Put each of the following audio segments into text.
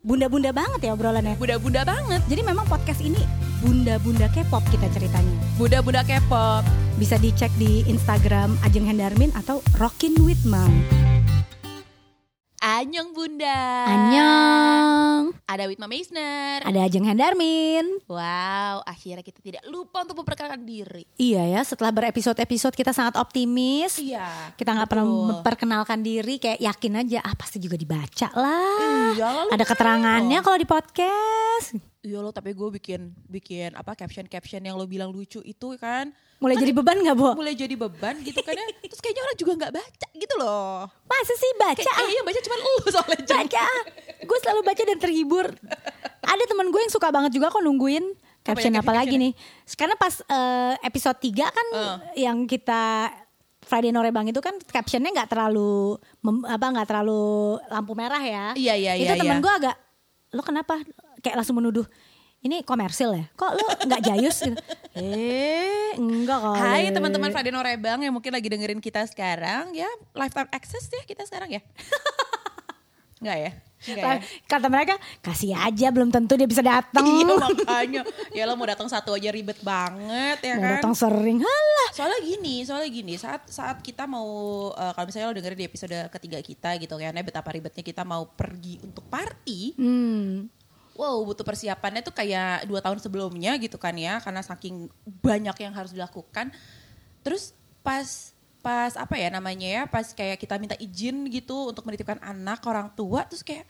Bunda-bunda banget ya obrolannya. Bunda-bunda banget. Jadi memang podcast ini bunda-bunda K-pop kita ceritanya. Bunda-bunda K-pop. Bisa dicek di Instagram Ajeng Hendarmin atau Rockin with Mom. Anyong Bunda. Annyeong. Ada Witma Meisner. Ada Ajeng Hendarmin. Wow, akhirnya kita tidak lupa untuk memperkenalkan diri. Iya ya, setelah berepisode-episode kita sangat optimis. Iya. Kita nggak pernah memperkenalkan diri, kayak yakin aja, ah pasti juga dibaca lah. Iya, lalu Ada keterangannya kalau di podcast. Iya lo, tapi gue bikin bikin apa caption caption yang lo bilang lucu itu kan Mulai jadi beban nggak, Bo? mulai jadi beban gitu kan ya. Terus kayaknya orang juga nggak baca gitu loh. Masa sih baca? Kayak ah? eh, yang baca cuma lo soalnya. Baca gue selalu baca dan terhibur ada teman gue yang suka banget juga kok nungguin caption apa, lagi nih karena pas eh, episode 3 kan Uh. yang kita Friday Norebang itu kan captionnya nggak terlalu mem- apa nggak terlalu lampu merah ya Iya, iya, itu iya, teman iya. gue agak lo kenapa kayak langsung menuduh ini komersil ya kok lo nggak jayus gitu eh enggak kok Hai teman-teman Friday Norebang yang mungkin lagi dengerin kita sekarang ya lifetime access ya kita sekarang ya. Enggak ya? Enggak ya? kata mereka kasih aja belum tentu dia bisa datang Iya makanya ya lo mau datang satu aja ribet banget ya mau kan. datang sering halah Soalnya gini, soalnya gini, saat saat kita mau eh, kalau misalnya lo dengerin di episode ketiga kita gitu kan ya betapa ribetnya kita mau pergi untuk party. hmm. Wow, butuh persiapannya tuh kayak dua tahun sebelumnya gitu kan ya, karena saking banyak yang harus dilakukan. Terus pas pas apa ya namanya ya, pas kayak kita minta izin gitu untuk menitipkan anak orang tua, terus kayak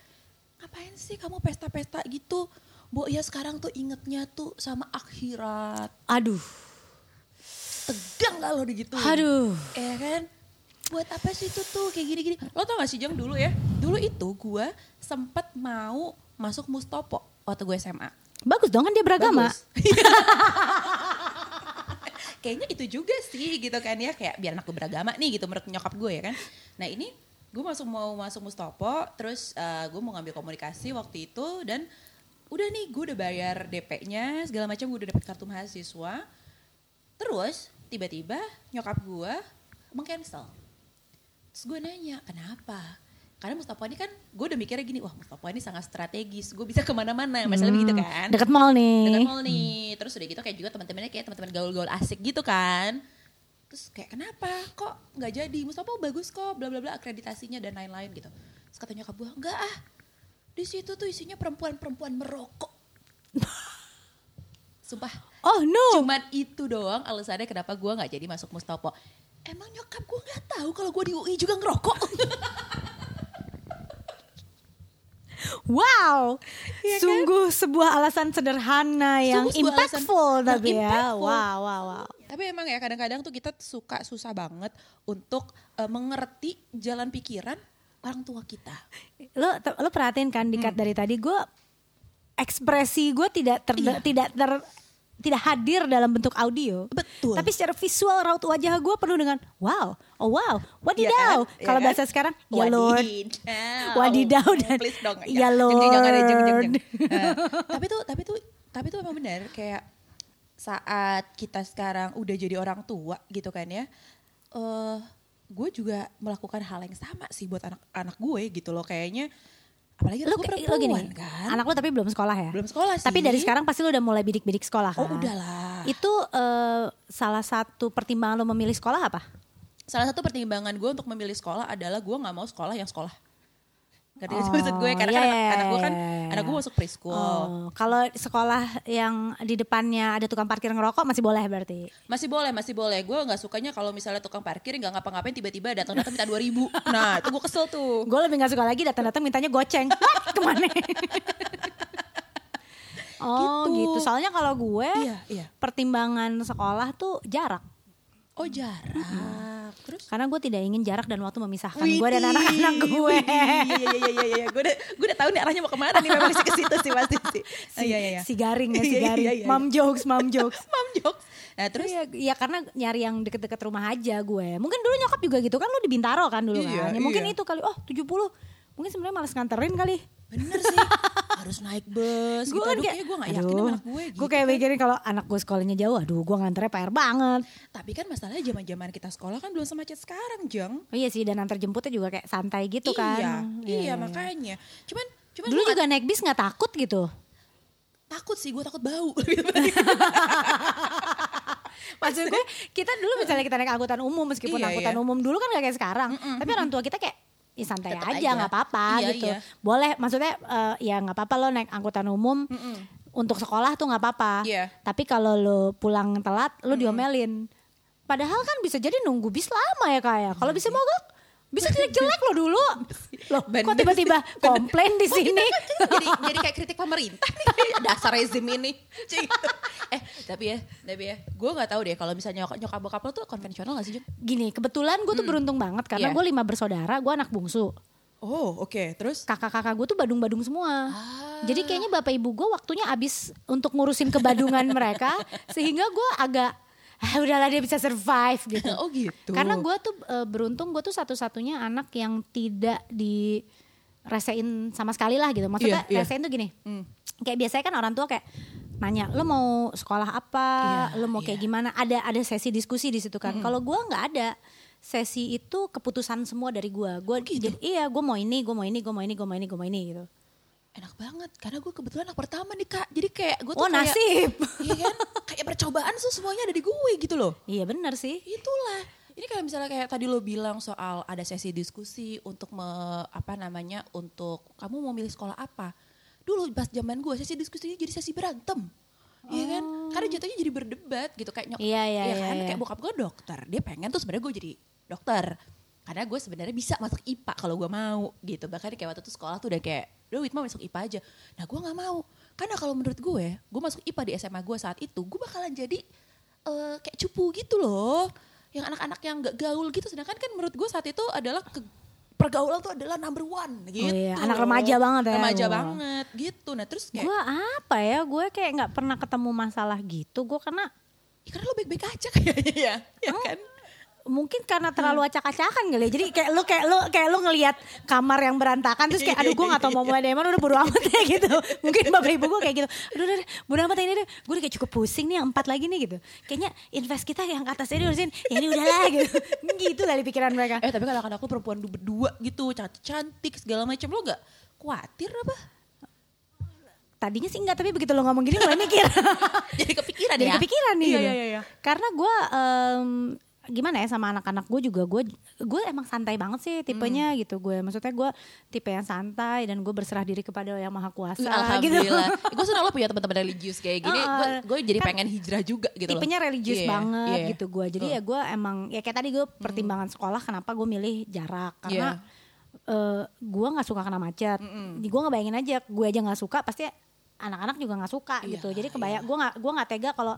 ngapain sih kamu pesta-pesta gitu? Bu ya sekarang tuh ingetnya tuh sama akhirat. aduh Tegang gak lo gitu? Aduh. Ya kan? Buat apa sih itu tuh kayak gini-gini? Lo tau gak sih Jeng dulu ya? Dulu itu gue sempet mau masuk Mustopo waktu gue SMA. Bagus dong kan dia beragama. Kayaknya itu juga sih gitu kan ya kayak biar anak gue beragama nih gitu menurut nyokap gue ya kan. Nah ini gue masuk mau masuk Mustopo terus eh, gue mau ngambil komunikasi waktu itu dan udah nih gue udah bayar DP-nya segala macam gue udah dapet kartu mahasiswa. Terus tiba-tiba nyokap gue mengcancel. Terus gue nanya kenapa? Karena Mustafa ini kan gue udah mikirnya gini, wah Mustafa ini sangat strategis, gue bisa ke mana-mana, masalah begitu kan Deket mall nih. dekat mall nih. Terus udah gitu kayak juga teman-temannya kayak teman-teman gaul-gaul asik gitu kan. Terus kayak kenapa? Kok nggak jadi? Mustafa bagus kok, bla bla bla akreditasinya dan lain-lain gitu. Terus kata nyokap gue, enggak ah. Di situ tuh isinya perempuan-perempuan merokok. Sumpah. Oh no. Cuman itu doang alasannya kenapa gue nggak jadi masuk Mustopo. Emang nyokap gue nggak tahu kalau gue di UI juga ngerokok. Wow. Kan? Sungguh sebuah alasan sederhana yang Sungguh alasan impactful yang tapi ya. impactful. Wow, wow, wow. Tapi emang ya kadang-kadang tuh kita suka susah banget untuk eh, mengerti jalan pikiran orang tua kita. Lo lo perhatiin kan Hmm. dikat dari tadi gue ekspresi gue tidak ter, Iya. tidak ter tidak hadir dalam bentuk audio. Betul. Tapi secara visual raut wajah gue penuh dengan wow, oh wow, wadidaw. kan? Iya Kalau kan? bahasa sekarang, ya Lord. Wadidaw. Wadidaw dan please dong ya Jeng, jeng, jangan jeng, jeng, jeng. Lord. Nah, tapi tuh tapi tuh tapi tuh emang benar kayak saat kita sekarang udah jadi orang tua gitu kan ya eh gue juga melakukan hal yang sama sih buat anak-anak gue gitu loh kayaknya apalagi lo perempuan gini, kan anak lo tapi belum sekolah ya? belum sekolah sih Tapi dari sekarang pasti lo udah mulai bidik-bidik sekolah kan? oh udahlah Itu eh, salah satu pertimbangan lo memilih sekolah apa? salah satu pertimbangan gue untuk memilih sekolah adalah gue nggak mau sekolah yang sekolah Ngerti Oh, maksud gue karena kan iya, anak, iya, anak gue kan iya, iya. anak gue masuk preschool Oh, kalau sekolah yang di depannya ada tukang parkir ngerokok masih boleh berarti. Masih boleh, masih boleh. Gue nggak sukanya kalau misalnya tukang parkir nggak ngapa-ngapain tiba-tiba datang-datang minta 2000 Nah itu gue kesel tuh. Gue lebih gak suka lagi datang-datang mintanya goceng. Ke mana? oh Gitu. gitu. Soalnya kalau gue Iya, iya. pertimbangan sekolah tuh jarak. Oh jarak. Terus? Karena gue tidak ingin jarak dan waktu memisahkan gue dan anak-anak gue. Iya, iya, iya, iya, iya. Gue udah, gue udah tahu nih arahnya mau ke mana nih memang sih ke situ sih pasti sih. Si, iya, iya, iya. si garing ya, si Iya, iya, garing. iya, iya. Mom jokes, mom jokes. Mam jokes. Nah terus? Terus ya, ya karena nyari yang deket-deket rumah aja gue. Mungkin dulu nyokap juga gitu kan lu di Bintaro kan dulu Iya, kan. Ya, mungkin iya. itu kali oh 70. Mungkin sebenarnya males nganterin kali. Bener sih. Harus naik bus. gitu. kan Aduh, kayaknya gue gak yakin sama anak gue gitu. Gue kayak kan. mikirin kalau anak gue sekolahnya jauh, aduh gue nganternya PR banget. Tapi kan masalahnya zaman-zaman kita sekolah kan belum semacet sekarang, Jeng. Oh iya sih dan antar jemputnya juga kayak santai gitu iya, kan. Iya, makanya. Cuman Cuman Dulu juga naik bis nggak takut gitu. takut sih, gue takut bau. Maksud gue kita dulu misalnya kita naik angkutan umum meskipun Iya, angkutan iya. umum dulu kan gak kayak sekarang. Tapi orang tua kita kayak ya santai Tetep aja nggak apa-apa Iya, gitu. iya. Boleh maksudnya eh, ya nggak apa-apa lo naik angkutan umum untuk sekolah tuh nggak apa-apa. Iya. Tapi kalau lo pulang telat lo diomelin. Padahal kan bisa jadi nunggu bis lama ya kayak. Kalau bisa mogok bisa jelek-jelek lo dulu. Loh, kok Bener tiba-tiba sih. komplain di Oh, sini? kan jadi jadi kayak kritik pemerintah nih dasar rezim ini gitu. eh tapi ya tapi ya gue nggak tahu deh kalau misalnya nyokap, nyokap bokap lo tuh konvensional gak sih Jun? Gini, kebetulan gue tuh beruntung banget karena Iya. gue lima bersaudara, gue anak bungsu. oh oke terus kakak-kakak gue tuh badung-badung semua. Ah. Jadi kayaknya bapak ibu gue waktunya habis untuk ngurusin kebadungan mereka, sehingga gue agak ah, udahlah dia bisa survive gitu. oh gitu Karena gue tuh eh, beruntung gue tuh satu-satunya anak yang tidak diresein sama sekali lah gitu. Maksudnya Iya, iya. resein tuh gini, Hmm. kayak biasanya kan orang tua kayak nanya lo mau sekolah apa, Iya, lo mau kayak iya. gimana, ada ada sesi diskusi di situ kan. Kalau gue nggak ada sesi itu keputusan semua dari gue. Gue gitu? jadi iya gue mau ini, gue mau ini, gue mau ini, gue mau ini, gue mau ini gitu. Enak banget karena gue kebetulan anak pertama nih kak jadi kayak gue tuh Oh kayak nasib. iya kan kayak percobaan tuh semuanya ada di gue gitu loh iya benar sih. itulah ini kayak misalnya kayak tadi lo bilang soal ada sesi diskusi untuk me, apa namanya untuk kamu mau milih sekolah apa dulu pas zaman gue sesi diskusinya jadi sesi berantem Iya kan? Karena jatuhnya jadi berdebat gitu kayak nyok. Oh. Iya, iya, ya iya, kan? iya. Kayak bokap gue dokter. Dia pengen tuh sebenarnya gue jadi dokter. Karena gue sebenarnya bisa masuk IPA kalau gue mau gitu. Bahkan kayak waktu itu sekolah tuh udah kayak, udah Witma masuk IPA aja. Nah gue nggak mau. Karena kalau menurut gue, gue masuk IPA di SMA gue saat itu, gue bakalan jadi eh, kayak cupu gitu loh. Yang anak-anak yang gak gaul gitu. Sedangkan kan menurut gue saat itu adalah ke, pergaulan tuh adalah number one gitu. iya, anak remaja banget ya. Remaja Wah. banget gitu. Nah terus kayak, Gue apa ya? Gue kayak nggak pernah ketemu masalah gitu. Gue karena ya karena lo baik-baik aja kayaknya ya. Ya Oh. kan? Mungkin karena terlalu acak-acakan kali ya. Jadi kayak lu kayak lu kayak lu ngelihat kamar yang berantakan terus kayak aduh gue gak tau mau mulai dari mana udah bodo amat ya gitu. Mungkin bapak ibu gue kayak gitu. Aduh udah deh, bodo amat ini deh. Gue udah kayak cukup pusing nih yang empat lagi nih gitu. Kayaknya invest kita yang ke atas ini urusin ya ini udahlah gitu. gitu kali pikiran mereka. Eh tapi kalau aku perempuan du- berdua gitu, cantik, segala macam lo gak khawatir apa? Tadinya sih enggak tapi begitu lo ngomong gini mulai mikir. Jadi kepikiran Jadi ya? kepikiran nih. Iya, gitu. iya, iya, iya. Karena gue em, gimana ya sama anak-anak gue juga gue gue emang santai banget sih tipenya Hmm. gitu gue. Maksudnya gue tipe yang santai dan gue berserah diri kepada yang maha kuasa. Gitu. Alhamdulillah. gue senang lo punya teman-teman religius kayak gini. Gue Heeh. gue jadi Kan pengen hijrah juga gitu loh. tipenya religius Iya, banget iya. gitu gue. Jadi ya gue emang ya kayak tadi gue pertimbangan sekolah kenapa gue milih jarak karena eh, gue nggak suka kena macet. Gue ngebayangin aja gue aja nggak suka pasti anak-anak juga nggak suka Iya, gitu. Jadi kebayang gue nggak gue nggak tega kalau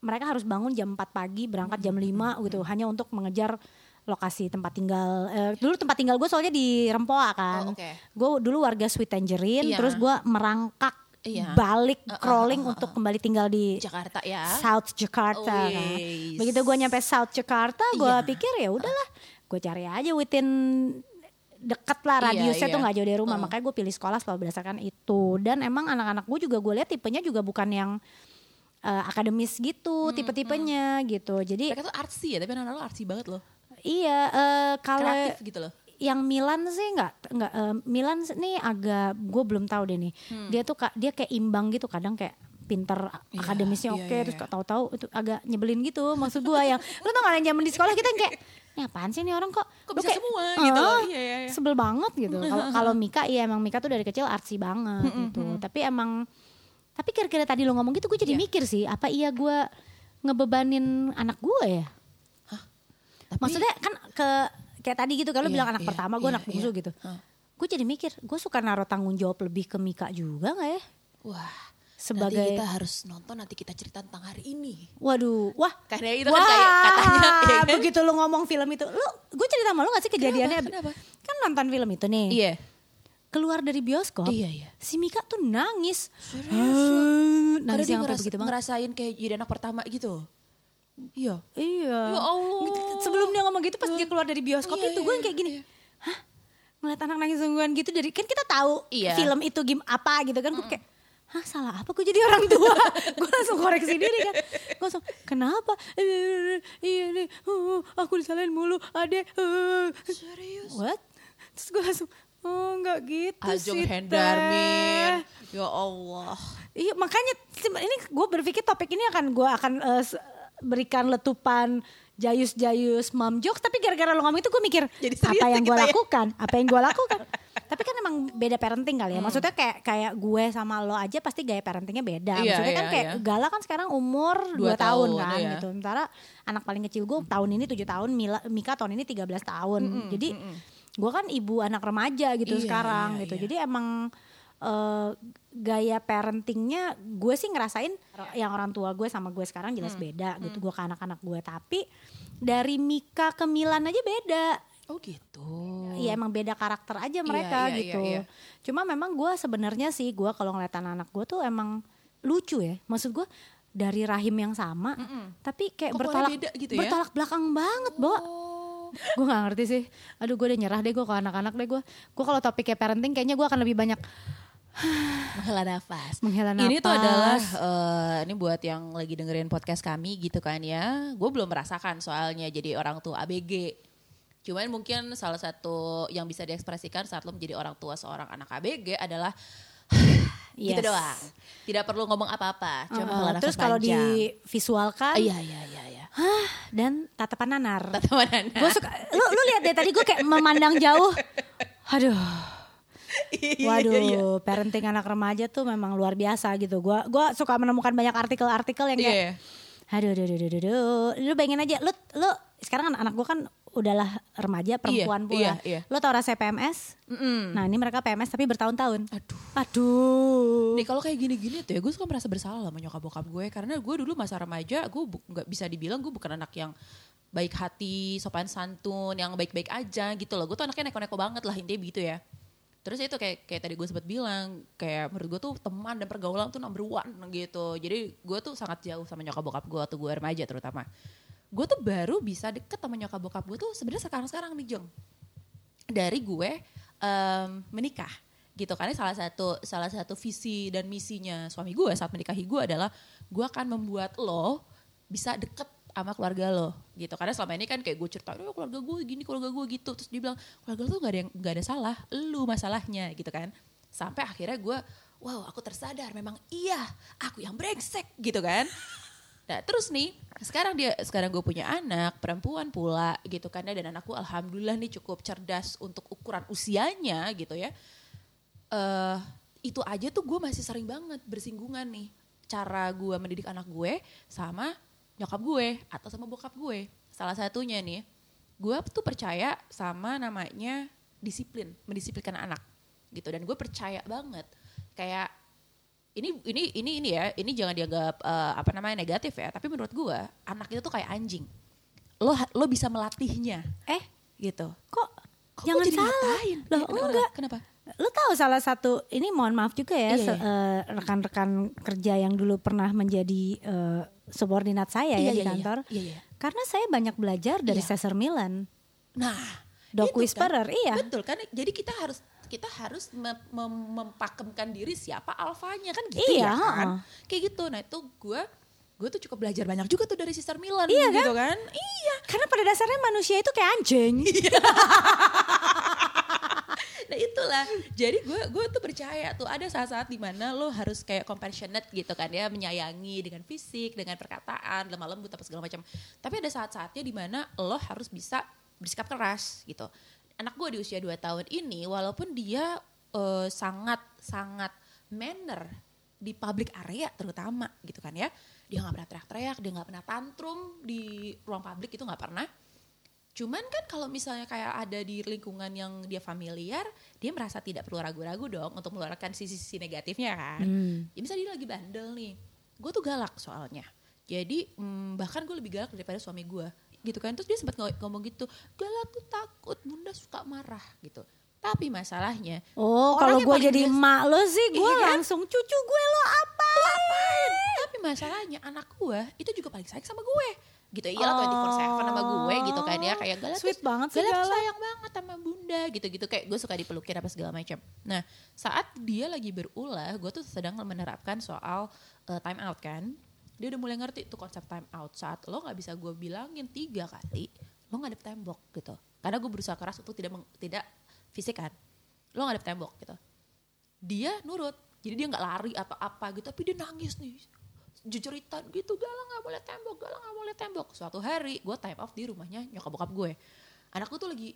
mereka harus bangun jam 4 pagi berangkat jam 5 gitu hanya untuk mengejar lokasi tempat tinggal. Eh, dulu tempat tinggal gue soalnya di Rempoa kan. Oh, oke. Gue dulu warga Sweet Tangerine Iya. terus gue merangkak Iya. balik Uh, uh, crawling uh, uh, untuk kembali tinggal di Jakarta ya. South Jakarta. kan. Wis. Begitu gue nyampe South Jakarta, gue Iya. pikir ya udahlah, gue cari aja within deket lah Iya, radiusnya tuh iya. nggak jauh dari rumah. Uh. Makanya gue pilih sekolah selalu berdasarkan itu. Dan emang anak-anak gue juga gue lihat tipenya juga bukan yang eh, akademis gitu, tipe-tipenya gitu. Jadi Mereka tuh artsy ya, tapi anak-anak lo artsy banget loh. iya eh, kalau Kreatif gitu loh. yang Milan sih nggak nggak eh, Milan nih agak gue belum tahu deh nih dia tuh dia kayak imbang gitu kadang kayak pinter Iya, akademisnya iya, oke iya, terus iya. tahu-tahu itu agak nyebelin gitu maksud gue yang lu tau gak yang zaman di sekolah kita yang kayak ini apaan sih nih orang kok Kok bisa semua gitu loh. "Ah, Iya, iya, iya. sebel banget gitu kalau kalau Mika iya emang Mika tuh dari kecil artsy banget gitu tapi emang tapi kira-kira tadi lo ngomong gitu gue jadi Iya. mikir sih apa iya gue ngebebanin anak gue ya Tapi, Maksudnya kan ke kayak tadi gitu kalau Iya, bilang anak iya, pertama gue iya, anak bungsu iya. gitu. Hah. Gue jadi mikir, gue suka naruh tanggung jawab lebih ke Mika juga nggak ya? wah, Sebagai nanti kita harus nonton nanti kita cerita tentang hari ini. Waduh, wah. Karena itu kan kayak katanya ya kan? begitu lu ngomong film itu, lu gue cerita sama lu gak sih kejadiannya? Kenapa? Kan nonton film itu nih, Iya. Keluar dari bioskop, Iya, iya. si Mika tuh nangis, Serius? Karena nangis yang ngeras- begitu banget. ngerasain kayak jadi anak pertama gitu. Iya. Iya. Ya Allah. Sebelum dia ngomong gitu pas dia keluar dari bioskop Iya, itu gue iya, yang kayak gini. iya. Hah? Ngeliat anak nangis sungguhan gitu dari kan kita tahu Iya. film itu game apa gitu kan gue kayak Hah salah apa gue jadi orang tua Gue langsung koreksi diri kan Gue langsung kenapa Iya nih uh, Aku disalahin mulu Ade uh. Serius? What? Terus gue langsung Oh enggak gitu Ajeng sih Hendarmin. Ya Allah. Iya makanya ini gue berpikir topik ini akan gue akan s- berikan letupan jayus-jayus mom jokes tapi gara-gara lo ngomong itu gue mikir Jadi apa yang ya gue ya? lakukan apa yang gue lakukan tapi kan emang beda parenting kali ya maksudnya kayak kayak gue sama lo aja pasti gaya parentingnya beda Hmm. Iya, maksudnya kan iya, kayak iya. Gala kan sekarang umur 2 Dua tahun, tahun, kan iya. gitu sementara anak paling kecil gue tahun ini 7 tahun Mila, Mika tahun ini 13 tahun jadi gue kan ibu anak remaja gitu Iya, sekarang iya, gitu iya. jadi emang eh, gaya parentingnya gue sih ngerasain yang orang tua gue sama gue sekarang jelas Hmm. beda gitu gue ke anak-anak gue tapi dari Mika ke Milan aja beda Oh gitu. Iya emang beda karakter aja mereka iya, iya, gitu. iya. Cuma memang gue sebenarnya sih gue kalau ngeliat anak-anak gue tuh emang lucu ya. Maksud gue dari rahim yang sama, tapi kayak Kok bertolak beda gitu ya? bertolak belakang banget, Bo. Gue nggak ngerti sih. Aduh gue udah nyerah deh gue ke anak-anak deh gue. Gue kalau topiknya parenting kayaknya gue akan lebih banyak Menghela nafas. menghela Ini tuh adalah eh, ini buat yang lagi dengerin podcast kami gitu kan ya. Gue belum merasakan soalnya jadi orang tua ABG. Cuman mungkin salah satu yang bisa diekspresikan saat lo menjadi orang tua seorang anak ABG adalah gitu Yes. doang. Tidak perlu ngomong apa-apa, cuma Uh, nafas terus kalau panjang. divisualkan Iya iya iya iya. dan tatapan nanar. Tatapan gue suka lu lu lihat deh tadi gue kayak memandang jauh aduh Iya, waduh parenting anak remaja tuh memang luar biasa gitu gue gua suka menemukan banyak artikel-artikel yang kayak Iya. aduh aduh aduh aduh, aduh, aduh. lu bayangin aja lu lu sekarang anak gue kan udahlah remaja perempuan Iya, pula iya, iya. lu tau rasanya PMS Mm-mm. nah ini mereka PMS tapi bertahun-tahun Aduh. aduh Nih kalau kayak gini-gini tuh ya gue suka merasa bersalah sama nyokap bokap gue karena gue dulu masa remaja gue nggak bisa dibilang gue bukan anak yang baik hati, sopan santun, yang baik-baik aja gitu loh. Gue tuh anaknya neko-neko banget lah intinya begitu ya. Terus itu kayak kayak tadi gue sempat bilang kayak menurut gue tuh teman dan pergaulan tuh number one gitu. Jadi gue tuh sangat jauh sama nyokap bokap gue waktu gue remaja terutama. Gue tuh baru bisa deket sama nyokap bokap gue tuh sebenarnya sekarang-sekarang nih Jeng dari gue em, menikah gitu karena salah satu salah satu visi dan misinya suami gue saat menikahi gue adalah gue akan membuat lo bisa deket sama keluarga lo gitu. Karena selama ini kan kayak gue cerita oh, keluarga gue gini keluarga gue gitu. Terus dia bilang keluarga lo tuh gak ada yang gak ada salah lu masalahnya gitu kan. Sampai akhirnya gue wow aku tersadar memang iya aku yang brengsek gitu kan Nah terus nih sekarang dia sekarang gue punya anak perempuan pula gitu kan dan anakku alhamdulillah nih cukup cerdas untuk ukuran usianya gitu ya. eh itu aja tuh gue masih sering banget bersinggungan nih cara gue mendidik anak gue sama nyokap gue atau sama bokap gue. Salah satunya nih gue tuh percaya sama namanya disiplin mendisiplinkan anak gitu dan gue percaya banget kayak ini ini ini ini ya ini jangan dianggap eh, apa namanya negatif ya tapi menurut gue anak itu tuh kayak anjing lo lo bisa melatihnya eh gitu kok, Kok jangan jadi salah ngatain? loh Iya, kenapa? enggak kenapa Lu tahu salah satu ini mohon maaf juga ya Iya, iya. eh, rekan-rekan kerja yang dulu pernah menjadi eh, subordinat saya ya Iya, di iya, iya. kantor. Iya, iya. Karena saya banyak belajar dari Iya. Cesar Milan. nah itu Whisperer, iya. betul kan jadi kita harus kita harus mem- mem- mempakemkan diri siapa alfanya kan gitu Iya, ya kan? kayak gitu. Nah itu gue gue tuh cukup belajar banyak juga tuh dari Sister Milan Iya gitu kan? iya. Karena pada dasarnya manusia itu kayak anjing. Nah itulah, jadi gue gue tuh percaya tuh ada saat-saat di mana lo harus kayak compassionate gitu kan ya, menyayangi dengan fisik, dengan perkataan, lemah lembut apa segala macam. Tapi ada saat-saatnya di mana lo harus bisa bersikap keras gitu. Anak gue di usia 2 tahun ini, walaupun dia eh, sangat sangat manner di public area terutama gitu kan ya, dia nggak pernah teriak-teriak, dia nggak pernah tantrum di ruang publik itu nggak pernah. Cuman kan kalau misalnya kayak ada di lingkungan yang dia familiar, dia merasa tidak perlu ragu-ragu dong untuk mengeluarkan sisi-sisi negatifnya kan. Ya misalnya dia lagi bandel nih, gue tuh galak soalnya. Jadi mm, bahkan gue lebih galak daripada suami gue gitu kan. Terus dia sempat ngo- ngomong gitu, galak tuh takut, bunda suka marah gitu. Tapi masalahnya, Oh, kalau gue jadi emak lo sih, gue Iya kan? langsung cucu gue lo apa? apain? Tapi masalahnya anak gue itu juga paling sayang sama gue. Gitu iyalah 24/7 sama gue gitu kan ya kayak galak Sweet tuh- banget sih galak sayang banget sama bunda gitu-gitu kayak gue suka dipelukin apa segala macam. Nah, saat dia lagi berulah, gue tuh sedang menerapkan soal eh, time out kan. Dia udah mulai ngerti tuh konsep time out. Saat lo nggak bisa gue bilangin tiga kali, lo ngadep tembok gitu. Karena gue berusaha keras untuk tidak meng- tidak fisik kan. lo ngadep tembok gitu dia nurut jadi dia nggak lari atau apa gitu tapi dia nangis nih jujuritan gitu galang nggak boleh tembok galang nggak boleh tembok suatu hari gue time off di rumahnya nyokap bokap gue anak gue tuh lagi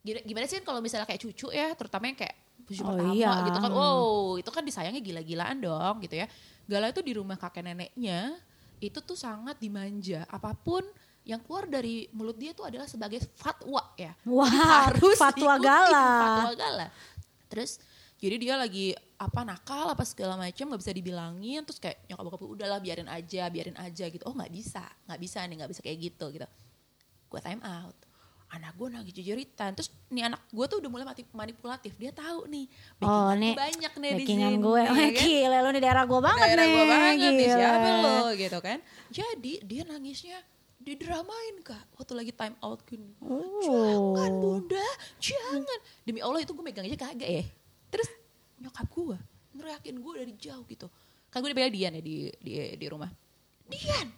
gimana sih kalau misalnya kayak cucu ya terutama yang kayak cucu Oh, pertama iya. gitu kan. Wow itu kan disayangnya gila-gilaan dong gitu ya. Gala itu di rumah kakek neneknya itu tuh sangat dimanja. Apa pun yang keluar dari mulut dia itu adalah sebagai fatwa ya. Wah, harus fatwa Gala. fatwa gala. Terus jadi dia lagi apa nakal apa segala macam nggak bisa dibilangin. Terus kayak nyokap bokap udahlah biarin aja biarin aja gitu. Oh nggak bisa nggak bisa nih nggak bisa kayak gitu gitu. Gue time out anak gue nangis jujuritan. Terus nih anak gue tuh udah mulai mati manipulatif. Dia tahu nih Oh, nih banyak nih di sini gue. ya kan? gila lu di daerah gue banget daerah nih. gue banget nih gila. siapa lo gitu kan? Jadi dia nangisnya didramain kak. Waktu lagi time out gini jangan Oh. bunda. Jangan. Demi allah itu gue megang aja kagak ya. Terus nyokap gue ngeriakin gue dari jauh gitu. Kan gue dipanggil Dian ya di di di rumah. Dian!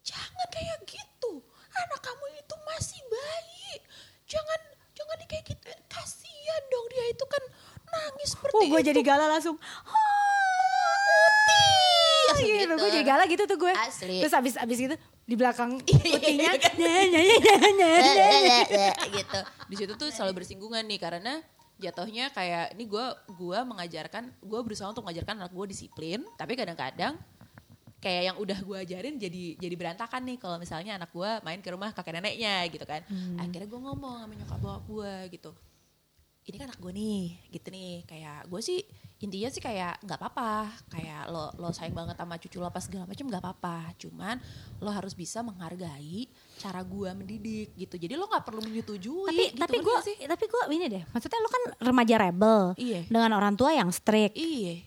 Jangan kayak gitu anak kamu itu masih bayi jangan jangan kayak gitu kasihan dong dia itu kan nangis seperti Oh, gue itu jadi gala langsung. Langsung gitu. gitu. Gue jadi gala gitu tuh gue. Asli. Terus abis abis gitu di belakang Iya, putihnya kan? nyanyi nyanyi nyanyi. gitu. Di situ tuh selalu bersinggungan nih karena jatuhnya kayak ini gue gua mengajarkan gue berusaha untuk mengajarkan anak gue disiplin tapi kadang-kadang kayak yang udah gue ajarin jadi jadi berantakan nih. Kalau misalnya anak gue main ke rumah kakek neneknya gitu kan. Akhirnya gue ngomong sama nyokap bokap gue gitu. Ini kan anak gue nih gitu nih. Kayak gue sih intinya sih kayak nggak apa-apa. Kayak lo lo sayang banget sama cucu lo apa segala macam nggak apa-apa. Cuman lo harus bisa menghargai cara gue mendidik gitu. Jadi lo nggak perlu menyetujui tapi gitu, tapi gue tapi gue ini deh. Maksudnya lu kan remaja rebel Iya. dengan orang tua yang strict. Iya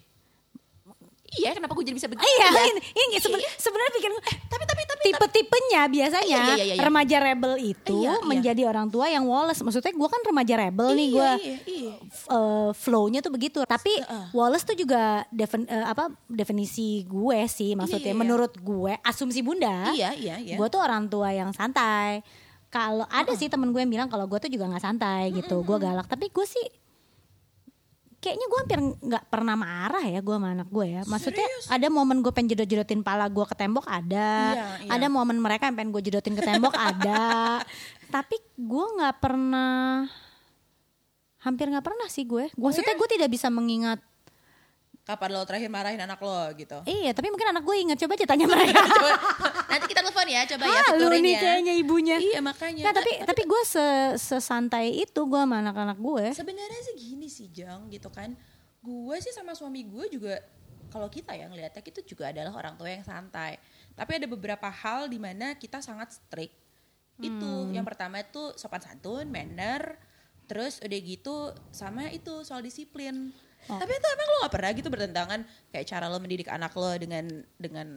iya kenapa gue jadi bisa begitu iya ya? ini, ini seben- Iya. sebenarnya pikir tapi tapi tapi tipe-tipenya biasanya Iya, iya, iya, iya. remaja rebel itu Iya, iya. menjadi orang tua yang Wallace maksudnya gue kan remaja rebel nih Iya, gue iya, iya. eh, flow-nya tuh begitu tapi Heeh. Wallace tuh juga defin- eh, apa definisi gue sih maksudnya Iya, iya. menurut gue asumsi bunda iya iya iya gue tuh orang tua yang santai kalau ada sih temen gue yang bilang kalau gue tuh juga nggak santai gitu gue galak tapi gue sih kayaknya gue hampir nggak pernah marah ya gue sama anak gue ya. Maksudnya Serius? ada momen gue pengen jedot-jedotin pala gue ke tembok ada. Iya, iya. ada momen mereka yang pengen gue jedotin ke tembok ada. Tapi gue nggak pernah hampir nggak pernah sih gue. Maksudnya gue tidak bisa mengingat kapan lo terakhir marahin anak lo gitu. Iya tapi mungkin anak gue ingat. Coba aja tanya mereka. Coba, nanti kita telepon ya coba ya Halu fiturin nih ya. kayaknya ibunya. Iya makanya. Nah, tapi tapi gue se sesantai itu gue sama anak-anak gue. sebenarnya sih gini sih Jang gitu kan. Gue sih sama suami gue juga kalau kita yang ngeliatnya kita juga adalah orang tua yang santai. Tapi ada beberapa hal di mana kita sangat strict. Itu yang pertama itu sopan santun manner terus udah gitu sama itu soal disiplin tapi itu emang lo gak pernah gitu bertentangan kayak cara lo mendidik anak lo dengan dengan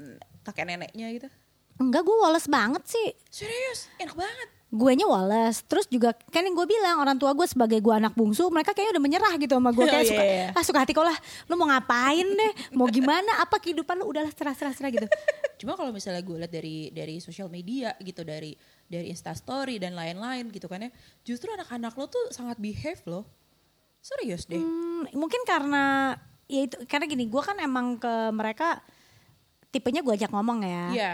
kakek neneknya gitu Enggak gue Wallace banget sih. serius enak banget Guenya Wallace. Terus juga kan yang gue bilang orang tua gue sebagai gue anak bungsu mereka kayaknya udah menyerah gitu sama gue kayak Oh, suka iya, iya. ah suka hati kau lah. Lu mau ngapain deh? Mau gimana? Apa kehidupan lu udahlah serah-serah gitu. Cuma kalau misalnya gue lihat dari dari sosial media gitu dari dari Instastory dan lain-lain gitu kan ya, justru anak-anak lo tuh sangat behave loh. Serius deh. Hmm, mungkin karena ya itu karena gini gue kan emang ke mereka tipenya gue ajak ngomong ya. Iya.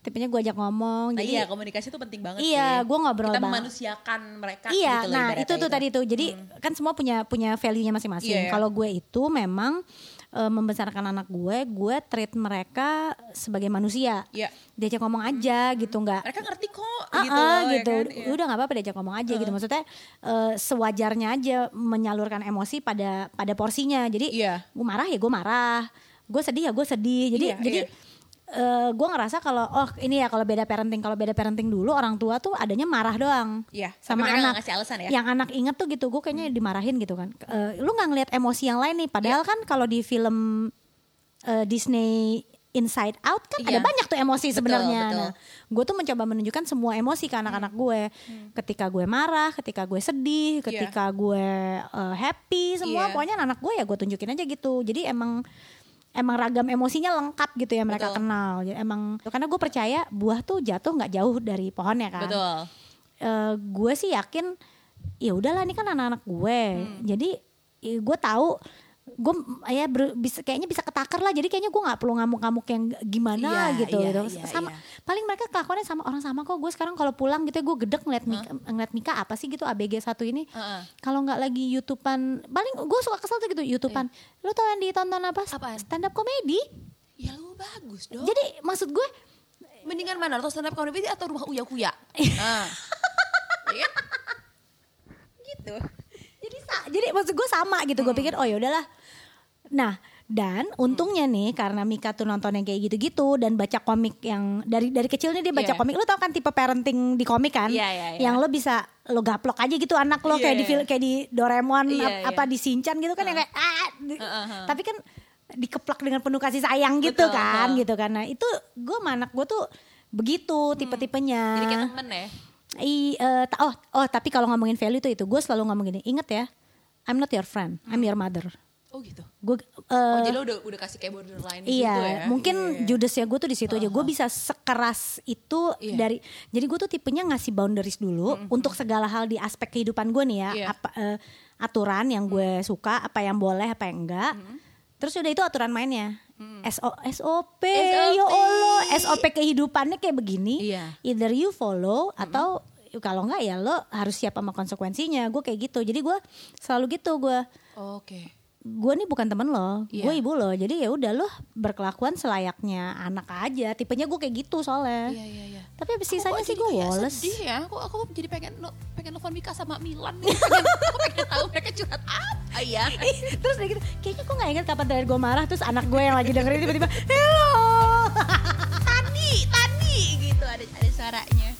Tipenya gue ajak ngomong. Nah, jadi iya komunikasi itu penting banget Iya, gua ngobrol Kita memanusiakan mereka Iya, gitu nah itu tuh tadi tuh. Jadi kan semua punya punya value-nya masing-masing. Iya, iya. Kalau gue itu memang e, membesarkan anak gue, gue treat mereka sebagai manusia. Iya. Diajak ngomong aja gitu, nggak Mereka ngerti kok Ah, gitu ah, loh, ya gitu. kan? Iya. Udah nggak apa-apa diajak ngomong aja gitu. Maksudnya eh, sewajarnya aja menyalurkan emosi pada pada porsinya. Jadi Iya. gue marah ya gue marah, gue sedih ya gue sedih. Jadi Iya, jadi iya. Eh, gue ngerasa kalau oh ini ya kalau beda parenting. Kalau beda parenting dulu orang tua tuh adanya marah doang. Iya, sama anak. ngasih alasan ya? yang anak inget tuh gitu gue kayaknya dimarahin gitu kan. Eh, lu nggak ngeliat emosi yang lain nih? Iya. padahal kan kalau di film eh, Disney Inside Out kan ada Iya. banyak tuh emosi sebenarnya. nah gue tuh mencoba menunjukkan semua emosi ke anak-anak gue ketika gue marah ketika gue sedih ketika gue eh, happy semua Iya. pokoknya anak gue ya gue tunjukin aja gitu. Jadi emang emang ragam emosinya lengkap gitu ya mereka Betul. kenal Jadi emang karena gue percaya buah tuh jatuh nggak jauh dari pohonnya kan Betul. Eh, gue sih yakin ya udahlah ini kan anak-anak gue Hmm. jadi ya gue tahu gue ya ber- bisa kayaknya bisa ketakar lah jadi kayaknya gue nggak perlu ngamuk-ngamuk yang gimana Iya, gitu iya, gitu iya, sama iya. paling mereka kelakuannya sama orang sama kok gue sekarang kalau pulang gitu gue gedek ngeliat Mika, ngeliat Mika apa sih gitu ABG satu ini Heeh. kalau nggak lagi YouTubean paling gue suka kesel tuh gitu YouTubean lo tau yang ditonton apa. Apaan? stand up comedy Ya lu bagus dong. jadi maksud gue mendingan mana? Atau stand up comedy atau rumah uya kuya? Nah. Gitu. jadi jadi maksud gue sama gitu gue pikir oh ya udahlah nah dan untungnya nih karena Mika tuh nonton yang kayak gitu-gitu dan baca komik yang dari dari kecilnya dia baca Iya. komik lo tau kan tipe parenting di komik kan Iya, iya, iya. yang lo bisa lo gaplok aja gitu anak lo Iya, kayak di iya. fil- kayak di Doraemon Iya, ap- iya. apa di Shinchan gitu kan yang kayak ah di- Heeh, heeh. tapi kan dikeplak dengan penuh kasih sayang gitu Betul, kan heeh. gitu kan nah itu gue sama anak gue tuh begitu tipe-tipenya Jadi kayak temen ya. I, ta- oh, oh, tapi kalau ngomongin value itu itu gue selalu ngomong gini, inget ya, I'm not your friend, I'm your mother. Oh gitu. Gue, Oh eh, jadi lo udah udah kasih kayak borderline iya, situ ya. mungkin Iya. judes ya gue tuh di situ aja. Gue bisa sekeras itu Iya. dari, jadi gue tuh tipenya ngasih boundaries dulu untuk segala hal di aspek kehidupan gue nih ya, Iya. apa eh, aturan yang gue suka, apa yang boleh, apa yang enggak. Terus udah itu aturan mainnya. SO, SOP, ya SOP. Allah, SOP kehidupannya kayak begini. Iya. Either you follow atau kalau enggak ya lo harus siap sama konsekuensinya. Gue kayak gitu. Jadi gue selalu gitu gue Oke. Gue nih bukan temen lo, Iya. gue ibu lo. Jadi ya udah lo berkelakuan selayaknya anak aja. Tipenya gue kayak gitu soalnya. Iya iya iya. Tapi abis sisanya sih gue kayak Wallace. Sedih ya. Aku aku jadi pengen no, pengen nelfon Mika sama Milan nih. Pengen, aku pengen tahu mereka curhat apa ya. terus udah gitu, kayaknya gue gak ingat kapan terakhir gue marah. Terus anak gue yang lagi dengerin tiba-tiba, hello. Tadi, tadi gitu ada ada suaranya.